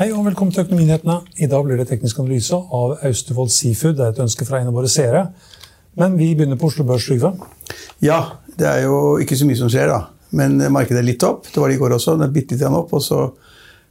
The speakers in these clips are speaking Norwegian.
Hei og velkommen til Økonominyhetene. I dag blir det teknisk analyse av Austevoll Seafood. Det er et ønske fra en av våre seere. Men vi begynner på Oslo Børs, Trygve. Ja, det er jo ikke så mye som skjer, da. Men markedet er litt opp. Det var det i går også. Det er bitte litt opp. og så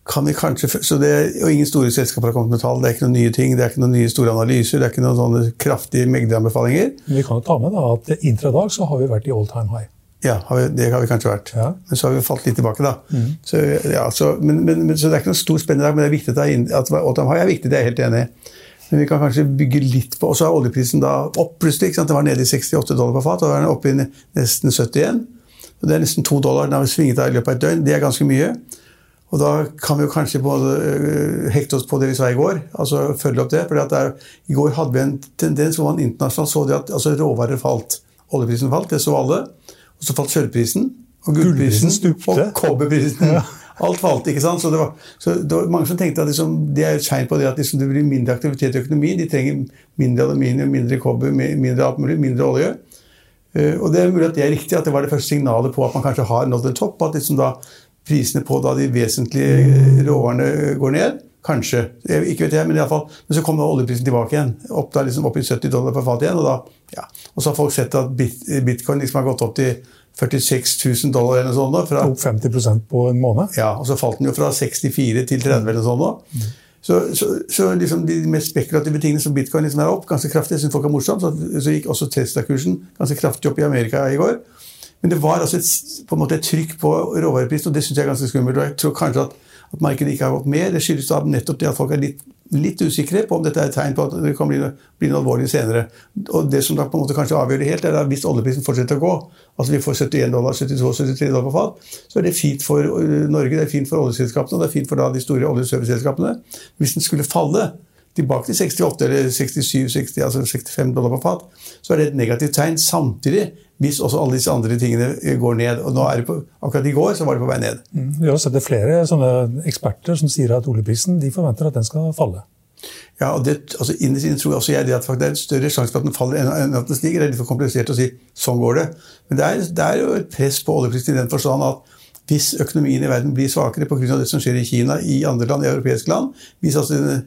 kan vi kanskje, så det, og Ingen store selskaper har kommet med tall. Det er ikke noen nye ting, det er ikke noen nye store analyser. Det er ikke noen sånne kraftige megleranbefalinger. Vi kan jo ta med da, at intradag så har vi vært i all time high. Ja, det har vi kanskje vært. Ja. Men så har vi falt litt tilbake, da. Mm. Så, ja, så, men, men, men, så, det er ikke noe stor spenn i dag, men det er viktig at, Oldham high er viktig. Det er jeg helt enig i. Men vi kan kanskje bygge litt på Og så er oljeprisen da opp plutselig. Det var nede i 68 dollar på fat, og da er den oppe i nesten 70 igjen. Og det er nesten 2 dollar. Den har svinget av i løpet av et døgn. Det er ganske mye. Og da kan vi jo kanskje både hekte oss på det vi sa i går, altså følge opp det. for I går hadde vi en tendens hvor man internasjonalt så det at altså, råvarer falt. Oljeprisen falt, det så alle. Og så falt sølvprisen. Og gullprisen. Og kobberprisen. Ja. Alt falt. ikke sant? Så det var, så det var mange som tenkte at liksom, det er et tegn på det at liksom, det blir mindre aktivitet i økonomien. De trenger mindre aluminium, mindre kobber, mindre alt mulig, mindre olje. Uh, og det er mulig at det er riktig, at det var det første signalet på at man kanskje har nådd en topp. At liksom da prisene på da de vesentlige råvarene går ned. Kanskje. Ikke vet jeg, Men i alle fall, men så kom da oljeprisen tilbake igjen. Opp, da, liksom, opp i 70 dollar per fat igjen. Og, da, ja. og så har folk sett at bitcoin liksom har gått opp til 46 000 dollar eller noe sånt. Da, fra, opp 50% på en måned? Ja, og så falt den jo fra 64 til 30 eller noe sånt. Da. Mm. Så, så, så liksom de mest spekulative tingene som bitcoin liksom er opp ganske kraftig, jeg synes folk er morsomt, så, så gikk også Tesla-kursen ganske kraftig opp i Amerika i går. Men det var altså et, på en måte et trykk på råvareprisen, og det syns jeg er ganske skummelt. og jeg tror kanskje at at markedet ikke har gått mer. Det skyldes da nettopp det at folk er litt, litt, usikre på om dette er et tegn på at det kan bli, bli noe alvorlig senere. Og Det som da på en måte kanskje avgjør det helt, er at hvis oljeprisen fortsetter å gå, altså vi får 71 dollar, 72-73 dollar på fat, så er det fint for øh, Norge, det er fint for oljeselskapene og det er fint for da de store oljeserviceselskapene. Hvis den skulle falle tilbake til 68 eller 67, 60, altså 65 dollar på fat, så er det et negativt tegn. Samtidig hvis også alle disse andre tingene går ned. Og nå er det på, akkurat i går så var det på vei ned. Mm. Vi har sett det flere sånne eksperter som sier at oljeprisen de forventer at den skal falle. Ja, og det, altså Innerst inne tror også jeg det at det er en større sjanse for at den faller enn at den stiger. Det er litt for komplisert å si sånn går det. Men det er, det er jo et press på oljeprisen i den forstand at hvis økonomien i verden blir svakere pga. det som skjer i Kina, i andre land, i europeiske land hvis altså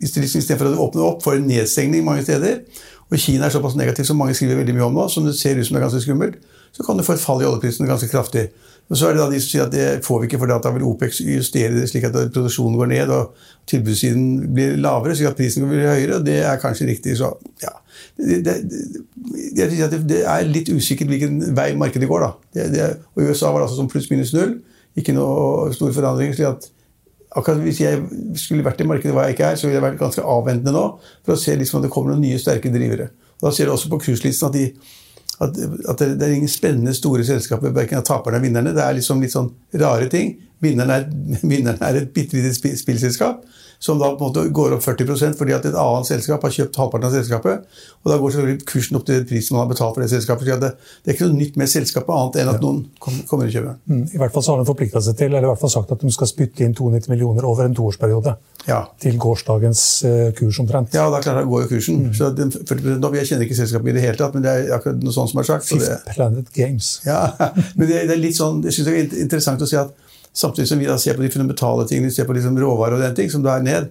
Istedenfor du åpner opp for en nedstengning mange steder, og Kina er såpass negativ som mange skriver veldig mye om nå, som det ser ut som det er ganske skummelt, så kan du få et fall i oljeprisen ganske kraftig. Og så er det da de som sier at det får vi ikke, for da vil OPEX justere det slik at produksjonen går ned og tilbudssiden blir lavere, slik at prisen blir høyere. og Det er kanskje riktig. så ja. Det, det, det, det er litt usikkert hvilken vei markedet går. da. og USA var altså som pluss-minus null. Ikke noe stor forandring. slik at akkurat Hvis jeg skulle vært i markedet hva jeg ikke er, så ville jeg vært ganske avventende nå for å se liksom at det kommer noen nye, sterke drivere. Og da ser du også på kurslisten at, de, at, at det, er ingen spennende store selskaper, verken av taperne eller vinnerne. Det er liksom litt sånn rare ting. Vinneren er, vinneren er et bitte lite spillselskap som da på en måte går opp 40% fordi at et annet selskap har kjøpt halvparten av selskapet. Og da går selvfølgelig kursen opp til den prisen man har betalt for det selskapet. Så det, det er ikke noe nytt med selskapet annet enn at noen kommer og kjøper. Mm, I hvert fall så har de forplikta seg til, eller i hvert fall sagt at de skal spytte inn 92 millioner over en toårsperiode. Ja. Til gårsdagens eh, kurs omtrent. Ja, da klart går jo kursen. Så den 40 opp, Jeg kjenner ikke selskapet i det hele tatt, men det er akkurat noe sånt som er sagt. Fifth Planet Games. Ja, men det, det er litt sånn, jeg synes det er interessant å si at samtidig som vi da ser på de fundamentale tingene, vi ser på liksom råvarer og den ting, som da er ned,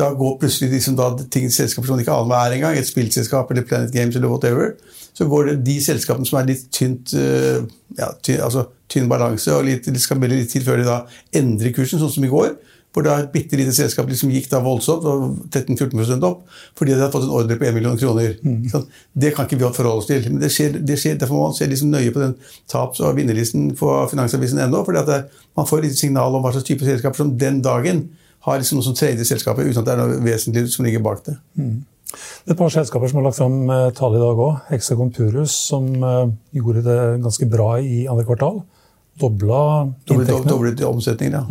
da går plutselig liksom da ting, selskaper som man ikke aner hva er engang, et spillselskap eller Planet Games eller whatever, så går det de selskapene som er litt tynt, eh, ja, tynn, altså tynn balanse, og litt, det skal veldig litt til før de da endrer kursen, sånn som i går, hvor da et bitte lite selskap liksom gikk da voldsomt, og 13-14 opp, fordi de hadde fått en ordre på 1 million kroner. Sånn, det kan ikke vi forholde oss til. Men det skjer, det skjer, derfor må man se liksom nøye på den taps- og vinnerlisten på Finansavisen ennå, fordi at det, man får litt signal om hva slags type selskaper som den dagen har liksom noe som tredje selskapet, uten at det er noe vesentlig som ligger bak det. Det er et par selskaper som har lagt fram eh, tall i dag òg. Hexagon Purus, som eh, gjorde det ganske bra i andre kvartal. Dobla inntektene. Doblet omsetningen, ja.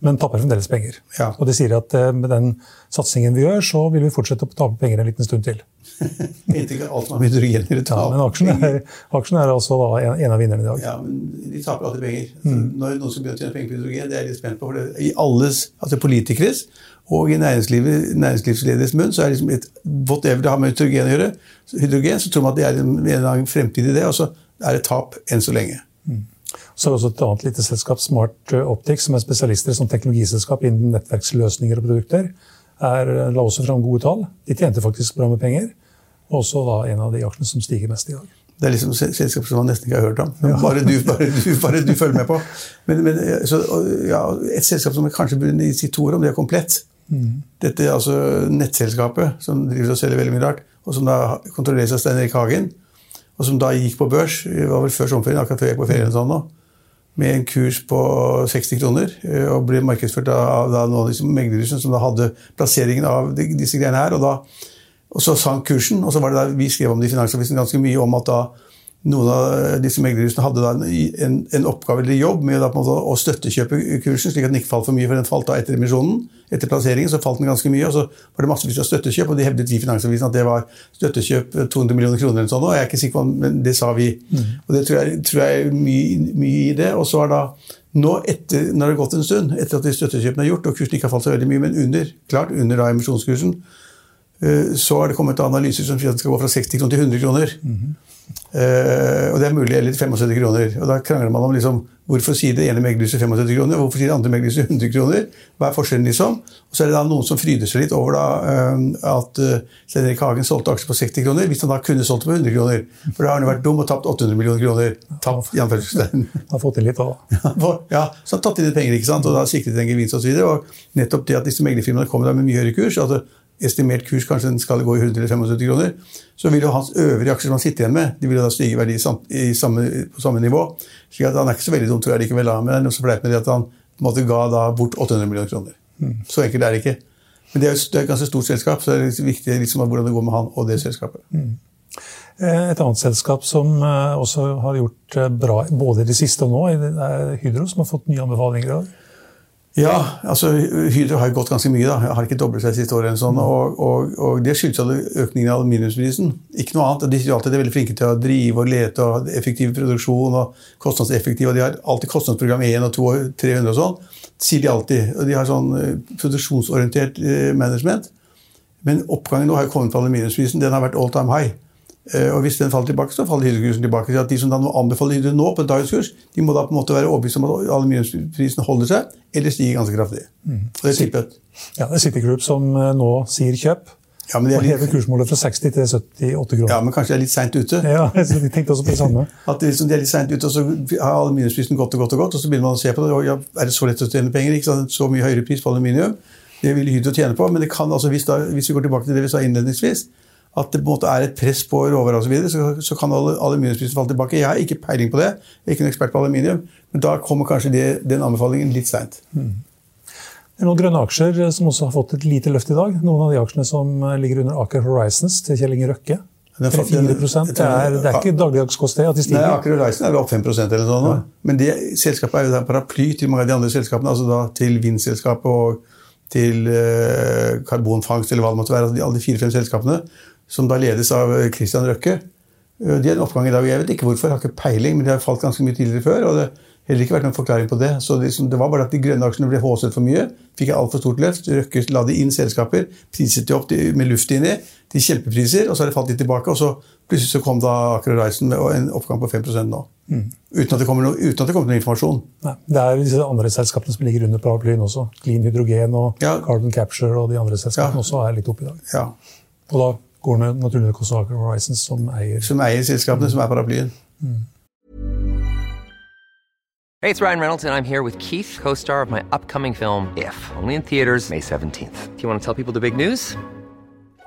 Men tapper fremdeles penger. Ja. Og de sier at eh, med den satsingen vi gjør, så vil vi fortsette å tape penger en liten stund til. Inntil alt man har med hydrogen Ja, men aksjen er, aksjen er altså en, en av vinnerne i dag. Ja, men de taper alltid penger. Mm. Når noen skal begynne å tjene penger på hydrogen, det er jeg litt spent på. For det, I alles, altså politikeres og i næringslivet, næringslivslederes munn, så er det liksom et, whatever det har med hydrogen å gjøre, hydrogen, så tror man at det er en, en fremtid i det, og så er det tap enn så lenge. Så er det også et annet lite selskap, Smart Optics, som er spesialister som teknologiselskap innen nettverksløsninger og produkter. Er, la også fram gode tall. De tjente faktisk bra med penger. Og også da en av de aksjene som stiger mest i dag. Det er liksom se- selskaper som man nesten ikke har hørt om. Men Bare, du, bare, du, bare du følger med på. Men, men så, ja, et selskap som jeg kanskje burde si to ord om, det er Komplett. Dette er altså nettselskapet som driver og selger veldig mye rart, og som da kontrolleres av Stein Erik Hagen. Og som da gikk på børs, det var vel før sommerferien, akkurat før jeg gikk på ferien sånn nå, med en kurs på 60 kroner, eh, og ble markedsført av da noen disse meglerhusene som da hadde plasseringen av de- disse greiene her. og da og så sank kursen, og så var det da vi skrev om det i Finansavisen ganske mye om at da noen av disse meglerhusene hadde da en, en, en oppgave eller jobb med da måte å støttekjøpe kursen, slik at den ikke falt for mye, for den falt da etter emisjonen. Etter plasseringen så falt den ganske mye, og så var det massevis av støttekjøp, og de hevdet vi i Finansavisen at det var støttekjøp eh, 200 millioner kroner eller sånn, og jeg er ikke sikker på men det sa vi. Og det tror jeg, tror jeg er mye, mye i det. Og så er da nå, etter, når det har gått en stund, etter at de støttekjøpene er gjort, og kursen ikke har falt så veldig mye, men under, klart under da emisjonskursen, Eh, så har det kommet analyser som sier at den skal gå fra 60 kroner til 100 kroner. Eh, og det er mulig, eller 75 kroner. Og da krangler man om liksom, hvorfor sier det ene meglerhuset 75 kroner, hvorfor sier det andre meglerhuset 100 kroner? Hva er forskjellen, liksom? Og så er det da noen som fryder seg litt over da, uh, at uh, Stein Erik Hagen solgte aksjer på 60 kroner, hvis han da kunne solgt det på 100 kroner. For da har han jo vært dum og tapt 800 millioner kroner. Tapt, i anførselstegn. Har fått inn litt da. For- ja, så har han tatt inn litt penger, ikke sant? og da sikret en gevinst osv. Og, og nettopp det at disse meglerfirmaene kommer da med mye høyere kurs, altså estimert kurs kanskje den skal gå i 175 kroner, så vil jo hans øvrige aksjer som han sitter igjen med, de vil jo da stige i verdi sam- i samme, på samme nivå. slik at han er ikke så veldig dum, tror jeg likevel, men det er noe som fleip med det at han på en måte ga da bort 800 millioner kroner. Så enkelt er det ikke. Men det er et ganske stort selskap, så det er viktig liksom, hvordan det går med han og det selskapet. Mm. Et annet selskap som eh, også har gjort eh, bra både i det siste og nå, det er Hydro, som har fått nye anbefalinger i dag. Ja, altså Hydro har gått ganske mye. da, Har ikke doblet seg siste året. Sånn, og, og, og Det skyldes økningen i aluminiumsprisen. Ikke noe annet. De er alltid veldig flinke til å drive og lete og effektiv produksjon og kostnadseffektiv. og De har alltid kostnadsprogram 1 og 2 og 300 og sånn. Sier de alltid. og De har sånn eh, produksjonsorientert eh, management. Men oppgangen nå har kommet på aluminiumsprisen. Den har vært all time high. Eh, Og Hvis den faller tilbake, så faller Hydro-kursen tilbake. Så at De som da anbefaler Hydro nå på dagens de må da på en måte være overbevist om at aluminiumsprisen holder seg, eller stiger ganske kraftig. Og det tipper jeg. Ja, det er City Group som eh, nå sier kjøp, Ja, og hever litt, kursmålet fra 60 til 78 kroner. ja, men kanskje de er litt seint ute. Ja, jeg tenkte også på det samme. At det de er litt sent ute, og så har aluminiumsprisen gått og gått og gått, og så begynner man å se på det. og ja, Er det så lett å tjene penger? Ikke sant? Så mye høyere pris på aluminium. Det vil Hydro tjene på, men det kan altså, hvis, da, hvis vi går tilbake til det vi sa innledningsvis, at det på en måte er et press på råvarer osv., så, videre, så, så kan al- aluminiumsprisen falle tilbake. Jeg har ikke peiling på det, jeg er ikke noen ekspert på aluminium, men da kommer kanskje det, den anbefalingen litt seint. Det er noen grønne aksjer eh, som også har fått et lite løft i dag. Noen av de aksjene som eh, ligger under Aker Horizons til Kjell Inge Røkke. Den falt- 3-4 det er, det er ikke dagligdagskost det at de Nei, stiger. Aker Horizon er vel opp 5 eller sånn. Ja. Men det selskapet er jo en paraply til mange av de andre selskapene. altså da Til vindselskapet og til eh, karbonfangst eller hva det måtte være. altså de- Alle de fire-fem selskapene som da ledes av eh, Christian Røkke. Eh, De har en oppgang i dag. Jeg vet ikke hvorfor, jeg har ikke peiling, men de har falt ganske mye tidligere før. og det har heller ikke vært noen forklaring på det. Så det, det var bare at de grønne aksjene ble håset for mye. Fikk et altfor stort løft. Røkke la de inn selskaper, priset de opp de- med luft inni til kjempepriser, og så har det falt litt tilbake. Og så plutselig så kom da Aker Horizon med en oppgang på 5% nå. Uten, at det kommer noe, uten at det kommer noe informasjon. Nei, det er disse andre selskapene som ligger under paraplyen også. Clean Hydrogen og Ja. Carbon Capture og de andre selskapene Ja. også er litt oppe i dag. Ja. Og da går naturlig nok også Aker Horizons som eier Som eier selskapene, som er paraplyen. Hey, it's Ryan Reynolds, and I'm here with Keith, co star of my upcoming film, If, only in theaters, May 17th. Do you want to tell people the big news?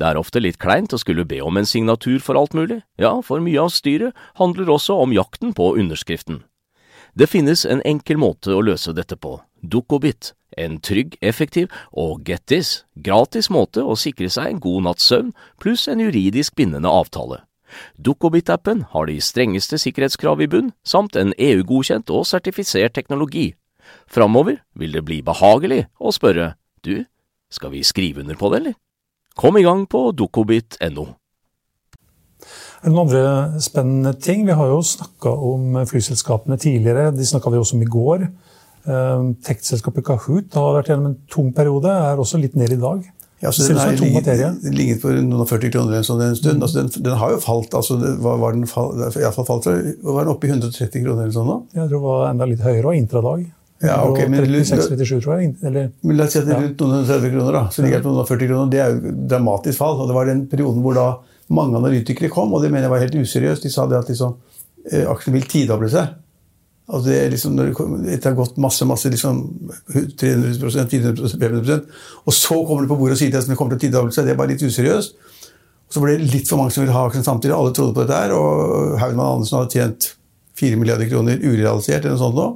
Det er ofte litt kleint å skulle be om en signatur for alt mulig, ja, for mye av styret handler også om jakten på underskriften. Det finnes en enkel måte å løse dette på, Dukkobit, en trygg, effektiv og get this, gratis måte å sikre seg en god natts søvn pluss en juridisk bindende avtale. Dukkobit-appen har de strengeste sikkerhetskrav i bunn, samt en EU-godkjent og sertifisert teknologi. Framover vil det bli behagelig å spørre du, skal vi skrive under på det, eller? Kom i gang på dokobit.no. Er det noen andre spennende ting? Vi har jo snakka om flyselskapene tidligere. De snakka vi også om i går. Tekstselskapet Tech-selskapet Kahoot har vært gjennom en tung periode, er også litt ned i dag. Ja, så Det ser den ut som en tung ligget, materie. ligget på noen og 40 kroner en sånn en stund. Altså, den, den har jo falt. altså det var, var den fall, i hvert fall falt fra, Var den oppe i 130 kroner eller sånn nå? Jeg tror det var enda litt høyere, og intradag. Ja, ok, men- 36-37, tror jeg. Eller, Men la oss si at det er rundt noen 30 kroner, da. Så ligger det på noen 40 kroner. Det er jo et dramatisk fall. Og det var den perioden hvor da mange analytikere kom, og det mener jeg var helt useriøst. De sa det at liksom, eh, aksjene vil tidoble seg. Altså det er liksom, det, kom, har gått masse, masse liksom 300 400 500% og så kommer det på bordet og sier at det kommer til å tidoble seg. Det er bare litt useriøst. Og så ble det litt for mange som ville ha aksjen samtidig. Alle trodde på dette her, og Haugmann Andersen hadde tjent 4 milliarder kroner urealisert eller noe sånt nå.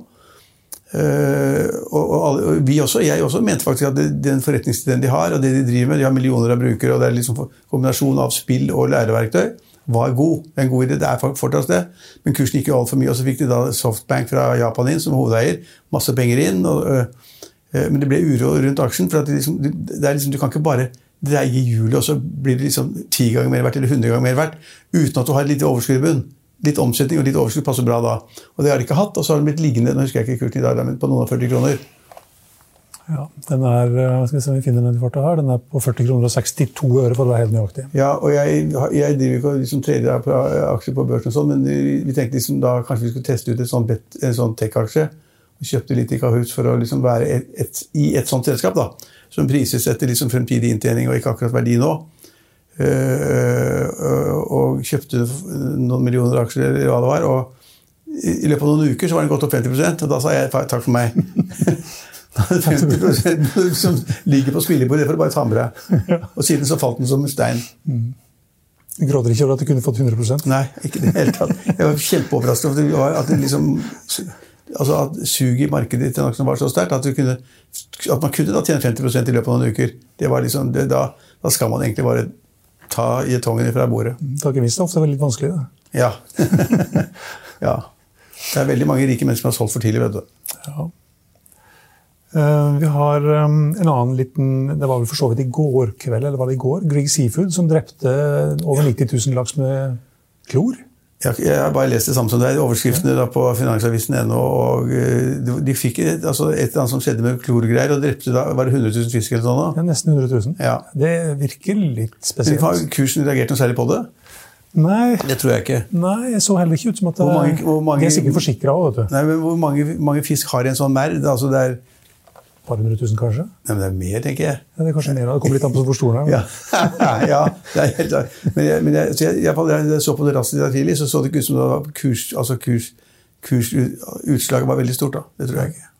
Eh, og, og, og vi også, jeg også mente faktisk at det, den forretningsideen de har, og det de driver med, de har millioner av brukere, og det er liksom kombinasjon av spill og læreverktøy, var god. Det er en god idé, det er for- fortsatt det. Men kursen gikk jo altfor mye, og så fikk de da Softbank fra Japan inn som hovedeier. Masse penger inn. Og, øh, øh, men det ble uro rundt aksjen. for det liksom, det er liksom, Du kan ikke bare dreie hjulet, og så blir det liksom ti ganger mer verdt eller 100 ganger mer verdt, uten at du har et lite overskudd i bunnen. Litt omsetning og litt overskudd passer bra da. Og det har de ikke hatt, og så har den blitt liggende nå husker jeg ikke kursen i dag, men på noen og 40 kroner. ja, den er, eh, skal vi se om vi finner den i farta her, den er på 40 kroner og 62 øre, for å være helt nøyaktig. Ja, og jeg, jeg driver ikke og liksom trader på aksjer på børsen, og sånn, men vi, vi tenkte liksom da kanskje vi skulle teste ut sånt bet, en sånn tech-aksje. Kjøpte litt i Kahoot for å liksom være et, et, i et sånt selskap da, som prises etter liksom fremtidig inntjening og ikke akkurat verdi nå. Eh, og kjøpte noen millioner aksjer, eller hva det var. og i løpet av noen uker så var den gått opp 50% og da sa jeg takk for meg. 50% som ligger på spillebordet, det får du bare ta med deg. Og siden så falt den som en stein. Du gråter ikke over at du kunne fått 100 Nei, ikke i det hele tatt. Jeg var kjempeoverrasket over det at det liksom altså at suget i markedet til aksjen var så sterkt at, at man kunne da tjene 50 i løpet av noen uker. Det var liksom, det, da, da skal man egentlig bare ta gjetongen fra bordet. Takkevis er ofte veldig vanskelig. Det. Ja. ja. Det er veldig mange rike mennesker som har solgt for tidlig. vet du. Ja. Eh, vi har um, en annen liten Det var vel for så vidt i går kveld, eller var det i går? Grieg Seafood, som drepte over 90 000 laks med klor. Jeg, jeg har bare lest det samme som deg. Overskriftene da på finansavisen.no. og eh, de, de fikk et, altså et eller annet som skjedde med klorgreier, og drepte da, var det 100 000 fisk eller sånn? da? Ja, nesten 100 000. Ja. Det virker litt spesielt. Har kursen reagert noe særlig på det? Nei, Det tror jeg ikke. nei, jeg så heller ikke ut som at det, Hvor mange- hvor mange- De er sikkert forsikra òg, vet du. Nei, men Hvor mange, mange fisk har i en sånn merd? Altså det er, par hundre tusen, kanskje? nei, men det er mer, tenker jeg. Ja, det er kanskje mer, det kommer litt an på hvor stor den er. Ja, ja det er helt klart. Men, jeg, men jeg, så jeg, jeg, så på det raskt i dag tidlig, så så det ikke ut som det var kurs, altså kurs, kursutslaget var veldig stort. da. Det tror jeg ikke.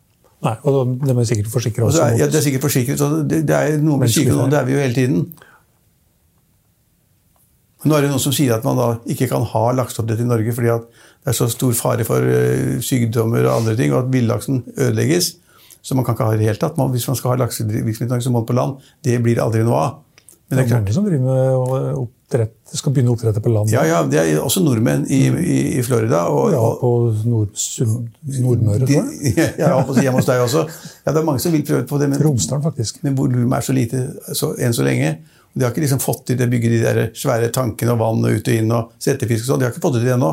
Nei, og Det er sikkert forsikre Og så også. er, ja, det er sikkert forsikret. så Det, det er noe med sykdom, det er vi jo hele tiden. Nå er det noen som sier at man da ikke kan ha lakseoppdrett i Norge fordi at det er så stor fare for eh, sykdommer og andre ting, og at villaksen ødelegges. Så man kan ikke ha det i det hele tatt. Man, hvis man skal ha laksevirksomhet i Norge, så må den på land. Det blir det aldri noe av. Men det det er mange som driver med oppdrett, skal begynne å oppdrette på land. ja, ja, det er også nordmenn i, i, i Florida. Og, Ja, på Nord, Nordmøre, tror jeg. ja, på hjemme hos deg også. Ja, det er mange som vil prøve på det, men, Romsdalen, faktisk. men volumet er så lite så, enn så lenge. De har ikke liksom fått til det bygge de der svære tankene og vann og ut og inn og settefisk og sånn. De har ikke fått til det ennå.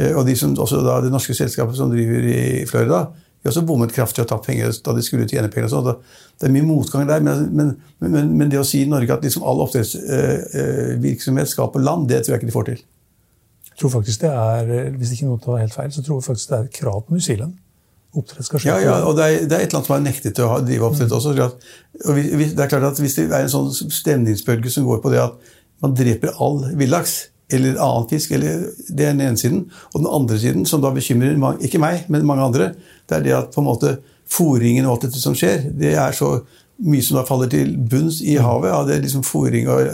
Eh, Og de som, også da, det norske selskapet som driver i Florida, de også bommet kraftig og tatt penger da de skulle tjene penger. og sånt. Det er mye motgang der, men, men, men, men det å si i Norge at liksom all oppdrettsvirksomhet skal på land, det tror jeg ikke de får til. Jeg tror faktisk det er, Hvis ikke noe tar helt feil, så tror jeg faktisk det er et krav på New Zealand. Oppdrett skal skje. Ja, ja, og det er, det er et eller annet som har nektet til å drive oppdrett også. at- Og vi, vi, det er klart at Hvis det er en sånn stemningsbølge som går på det at man dreper all villaks eller annen fisk, eller det er den ene siden. Og den andre siden, som da bekymrer mange, ikke meg, men mange andre, det er det at på en måte fòringen og alt dette som skjer, det er så mye som da faller til bunns i havet. Ja, det er liksom fòring og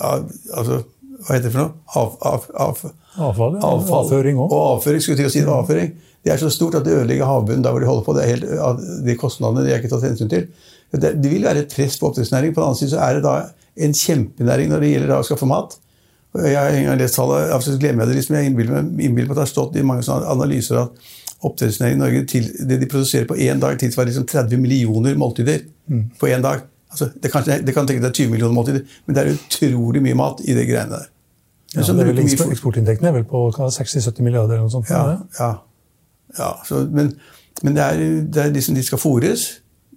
av, altså, Hva heter det for noe? Av, av, av, Avfall, ja. avfall. Avføring også. Og avføring, skulle til å si avføring. Det er så stort at det ødelegger havbunnen der hvor de holder på. Det er helt, de kostnadene de er ikke tatt hensyn til. Det, det vil være et press på oppdrettsnæringen. På den annen side så er det da en kjempenæring når det gjelder å skaffe mat. Jeg har en gang lest tallet, til glemmer jeg det liksom, jeg innbiller meg at det har stått i mange sånne analyser at oppdrettsnæringen i Norge, til, det de produserer på én dag, tilsvarer liksom 30 millioner måltider på én dag. Altså, det, kan, det kan tenke deg 20 millioner måltider, men det er utrolig mye mat i de greiene der. Ja, det er vel eksportinntektene er vel på 60-70 milliarder eller noe sånt. Ja, er ja. ja så, men men det, er, det er liksom de skal fôres.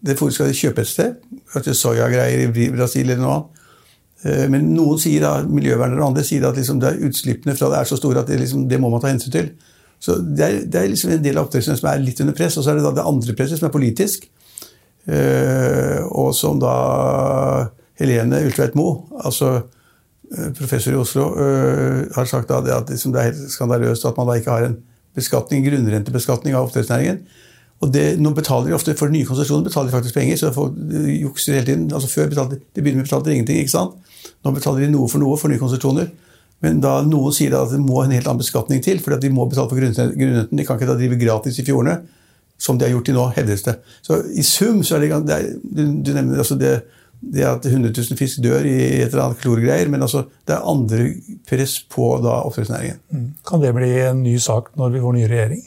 Det fôret skal de kjøpe et sted. Kanskje soyagreier i Brasil eller noe annet. Eh, Men noen sier da, miljøvernere og andre sier at liksom det er utslippene fra det er så store at det, liksom, det må man ta hensyn til. Så Det er, det er liksom en del av oppdrettsnæringen som er litt under press. Og så er det da det andre presset, som er politisk. Eh, og som da Helene Ultveit Moe, altså eh, professor i Oslo, har sagt da det at liksom det er helt skandaløst at man da ikke har en beskatning, grunnrentebeskatning av oppdrettsnæringen. Og det, nå betaler de ofte For nye konsesjoner betaler de faktisk penger. så folk eh, jukser hele tiden. Altså Før betalte de begynner med betalte de ingenting. ikke sant? Nå betaler de noe for noe for nye konsesjoner. Men da noen sier at det må en helt annen beskatning til, fordi de må betale for grunnrenten. De kan ikke da drive gratis i fjordene, som de har gjort til nå, hevdes det. Så i sum så er det, det er, du, nevner altså det, det at 100 000 fisk dør i et eller annet klorgreier, men altså det er andre press på da oppdrettsnæringen. Kan det bli en ny sak når vi får ny regjering?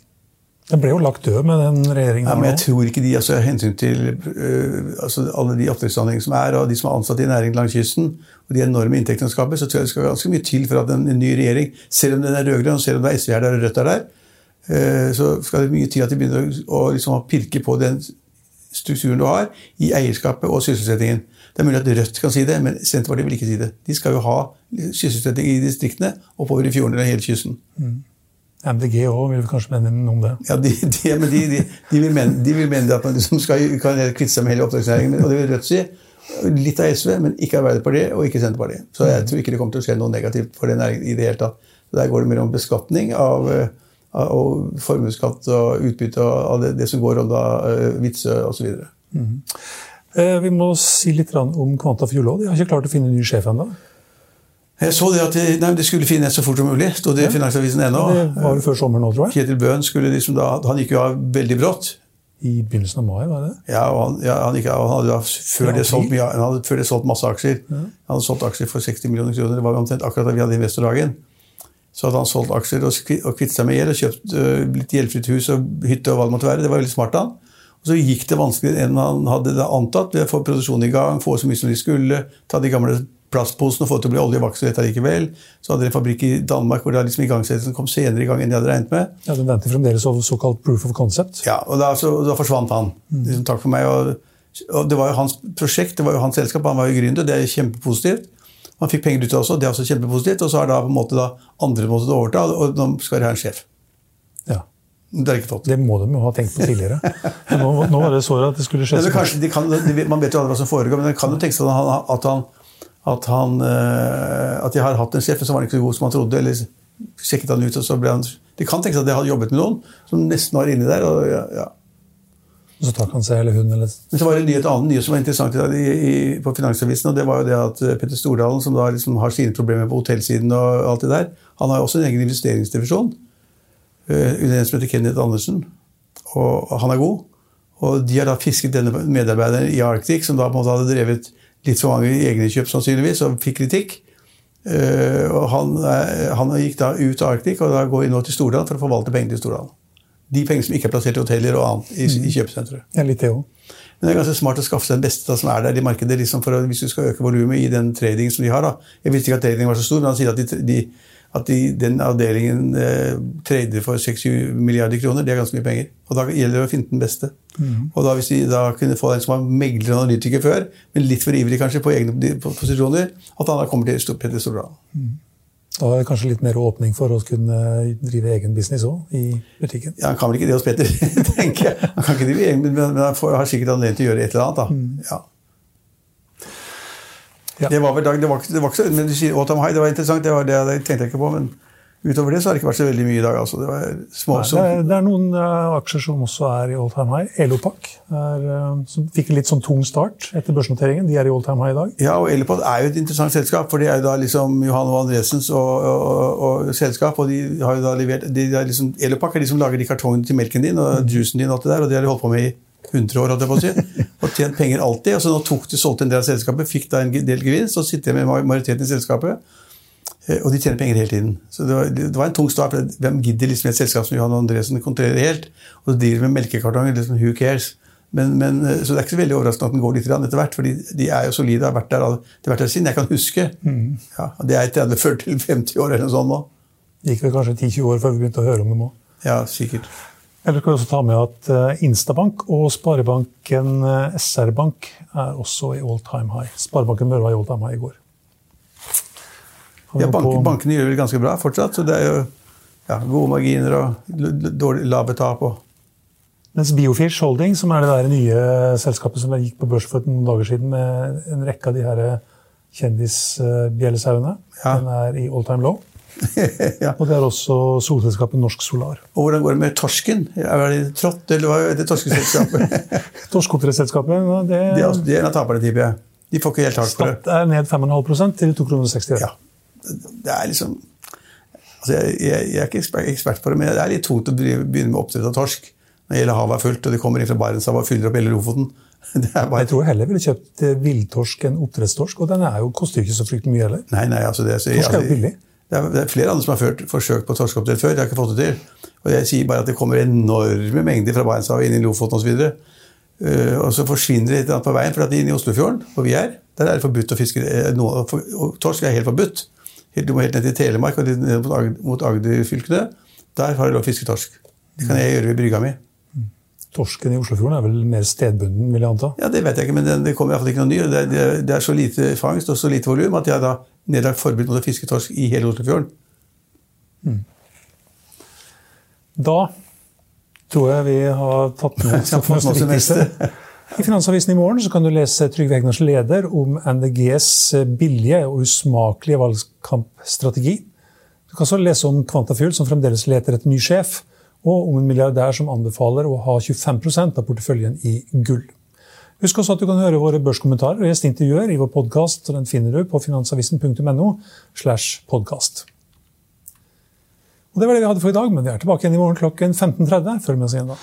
Den ble jo lagt død med den regjeringen Ja, men jeg tror ikke de altså, hensyn til øh, altså, alle de oppdrettsanleggene som er, og de som er ansatt i næringen langs kysten, og de enorme inntektene skaper, så tror jeg det skal ganske mye til for at en, en ny regjering, selv om den er rød-grønn, selv om det er SV her der og Rødt er der, øh, så skal det mye til at de begynner å, liksom, pirke på den strukturen du har i eierskapet og sysselsettingen. Det er mulig at Rødt kan si det, men Senterpartiet vil ikke si det. De skal jo ha sysselsetting i distriktene oppover i fjordene og hele kysten. MDG òg vil kanskje mene noe om det. Ja, de, de, de, de, vil mene, de vil mene at man liksom skal kan kvitte seg med hele oppdragsnæringen. Og det vil Rødt si. Litt av SV, men ikke Arbeiderpartiet og ikke Senterpartiet. Så jeg tror ikke det kommer til å skje noe negativt for den næringen i det hele tatt. Der går det mer om beskatning av, eh, av formuesskatt og utbytte og av det, det som går om da eh, Vitsø osv. Eh, Vi må si litt om Kvanta òg. De har ikke klart å finne en ny sjef ennå. Jeg så det at de, nei, de skulle finne et så fort som mulig. Stod det i Finansavisen ennå. Det var det før sommeren nå, tror jeg. Kjetil Bøhn skulle liksom da, han gikk jo av veldig brått. I begynnelsen av mai, var det? Ja, og han, ja, han, gikk, han hadde da før det, solgt mye, han hadde før det solgt masse aksjer. Han hadde solgt aksjer for 60 millioner kroner. Det var omtrent akkurat da vi hadde investordagen. Så hadde han solgt aksjer og, og kvittet seg med gjeld og kjøpt uh, litt gjeldfritt hus og hytte og hva det måtte være. Det var veldig smart av han. Og så gikk det vanskeligere enn han hadde antatt ved å få produksjonen i gang, få så mye som de skulle, ta de gamle plastposene og få det til å bli olje, var ikke så lett allikevel. Så hadde de en fabrikk i Danmark hvor da liksom igangsettelsen kom senere i gang enn de hadde regnet med. Ja, De venter fremdeles over såkalt proof of concept. Ja, og da, så, da forsvant han. Liksom, takk for meg. Og, og det var jo hans prosjekt, det var jo hans selskap, han var jo gründer, det er kjempepositivt. Han fikk penger ut av det også, det er også kjempepositivt. Og så har da på en måte da andre måttet overta, og nå skal de ha en sjef. Ja. Det. Det må de jo ha tenkt på tidligere. Nå, nå var det såret at det skulle skje. Det fort. kanskje, de kan, man vet jo aldri hva som foregår, men det kan jo tenkes at han, at han, at han eh, at de har hatt en sjef, som var ikke så god som han trodde. eller sjekket han ut, og så ble han... Det kan tenkes at de hadde jobbet med noen som nesten var inni der. og ja, ja. Så takk han seg, eller hun, eller Men så var det en nyhet, annen nyhet som var interessant i, i, i, på Finansavisen, og det var jo det at eh, Petter Stordalen, som da liksom har sine problemer på hotellsiden og alt det der, han har jo også en egen investeringsdivisjon eh, under en som heter Kenneth Andersen, og han er god. Og de har da fisket denne medarbeideren i Arctic, som da på en måte hadde drevet litt for mange egne kjøp sannsynligvis, og fikk kritikk. Eh, og han, eh, han gikk da ut av Arctic, og da går inn nå til Stordalen for å forvalte pengene til Stordalen. De pengene som ikke er plassert i hoteller og annet i, i kjøpesenteret. Ja, litt det også. Men det er ganske smart å skaffe seg den beste da, som er der i markedet, liksom for hvis du skal øke volumet i den trading som de har. da. Jeg visste ikke at trading var så stor, men han sier at, de, de, at de, den avdelingen eh, trader for 6-7 milliarder kroner. Det er ganske mye penger. Og da gjelder det å finne den beste. Og da hvis de da kunne få en som var megler og analytiker før, men litt for ivrig kanskje på egne posisjoner, at han da kommer til Petter Stordalen. Da er det kanskje litt mer åpning for å kunne drive egen business òg, i butikken. Ja, Han kan vel ikke det hos Petter, tenker jeg. Han kan ikke drive egen, men, han får, har sikkert anledning til å gjøre et eller annet. da. Ja. Ja. Det var vel dag, det var, det var ikke så, men du sier Autumn High, det var interessant, det, var det, det tenkte jeg ikke på. Men utover det så har det ikke vært så veldig mye i dag. altså. Det var små, Nei, det, er, det er noen uh, aksjer som også er i all time high. Elopak, er, uh, som fikk en litt sånn tung start etter børsnoteringen. De er i all time high i dag. Ja, og Elopak er jo et interessant selskap, for det er jo da liksom Johan og Andresens og, og, og, selskap, og de har jo da levert de, de er liksom, Elopak er de som lager de kartongene til melken din og juicen din, og alt det der, og det har de holdt på med i 100 år, hadde jeg å si, og tjent penger alltid. og så nå tok de solgte en del av selskapet, fikk da en del gevinst, og sitter med majoriteten i selskapet. Eh, Og de tjener penger hele tiden. Så det var, det var en tung start. for Hvem gidder liksom et selskap som Johan Andresen kontrollerer helt? Og så driver med melkekartonger. liksom Who cares? Men, men, eh, så det er ikke så veldig overraskende at den går litt etter hvert. For de, er jo solide. Har vært der, de har vært der siden jeg kan huske. Ja, og det er 30-40-50 år eller noe sånt nå. Det gikk vel kanskje 10-20 år før vi begynte å høre om dem òg. Ja, sikkert. Eller skal vi også ta med at eh, Instabank og Sparebanken eh, SR-Bank er også i all time high. Sparebanken Møre var i all time high i går. Ja, bank, bankene gjør det ganske bra fortsatt. Så det er jo ja, gode marginer og dårlig lave tap. og Mens Biofish Holding, som er det der nye selskapet som gikk på børs for noen dager siden med en rekke av de her kjendisbjellesauene, Ja. den er i all time low. ja. Og det er også solselskapet Norsk Solar. Og hvordan går det med torsken? Er det trått, eller hva heter torskeselskapet? Torskeoppdrettsselskapet, det, Det er, De det er en av taperne, tipper jeg. De får ikke helt tak for det. Skatt er ned 5,5 til 2,60 kroner. Ja. Det er liksom altså jeg, jeg, jeg er ikke ekspert, på det, men det er litt tungt å begynne med oppdrett av torsk når hele havet er fullt, og de kommer inn fra Barentshavet og fyller opp hele Lofoten. Det er bare, Jeg tror heller ville kjøpt eh, villtorsk enn oppdrettstorsk, og den er jo, koster ikke så fryktelig mye heller. nei, nei, altså det, så, Torsk er jo altså, billig. Det er, det er flere andre som har ført forsøk på torskeoppdrett før. De har ikke fått det til. Og jeg sier bare at det kommer enorme mengder fra Barentshavet inn i Lofoten osv. Uh, og så forsvinner det annet på veien, for at inne i Oslofjorden, hvor vi er, der er det forbudt å fiske noe, for, og Torsk er helt forbudt. Helt, du må helt ned til Telemark og ned mot Ag- mot Agder-fylkene. Der har de lov å fiske torsk. Det kan jeg gjøre ved brygga mi. Torsken i Oslofjorden er vel mer stedbunden, vil jeg anta. Ja, Det vet jeg ikke, men det, det kommer i hvert fall ikke noe ny. Det, det, det er så lite fangst og så lite volum at de har da nedlagt forbud mot å fiske torsk i hele Oslofjorden. Da tror jeg vi har tatt med oss det meste. I Finansavisen i morgen så kan du lese Trygve Hegnars leder om NDGs billige og usmakelige valgkampstrategi. Du kan også lese om Quantafuel, som fremdeles leter etter ny sjef, og om en milliardær som anbefaler å ha 25% av porteføljen i gull. Husk også at du kan høre våre børskommentarer og gjesteintervjuer i vår podkast. Den finner du på finansavisen.no. slash podcast. Og Det var det vi hadde for i dag, men vi er tilbake igjen i morgen klokken 15.30. Følg med oss igjen da.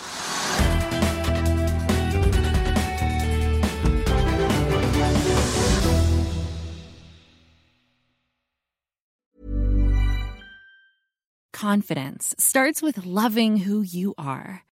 Confidence starts with loving who you are.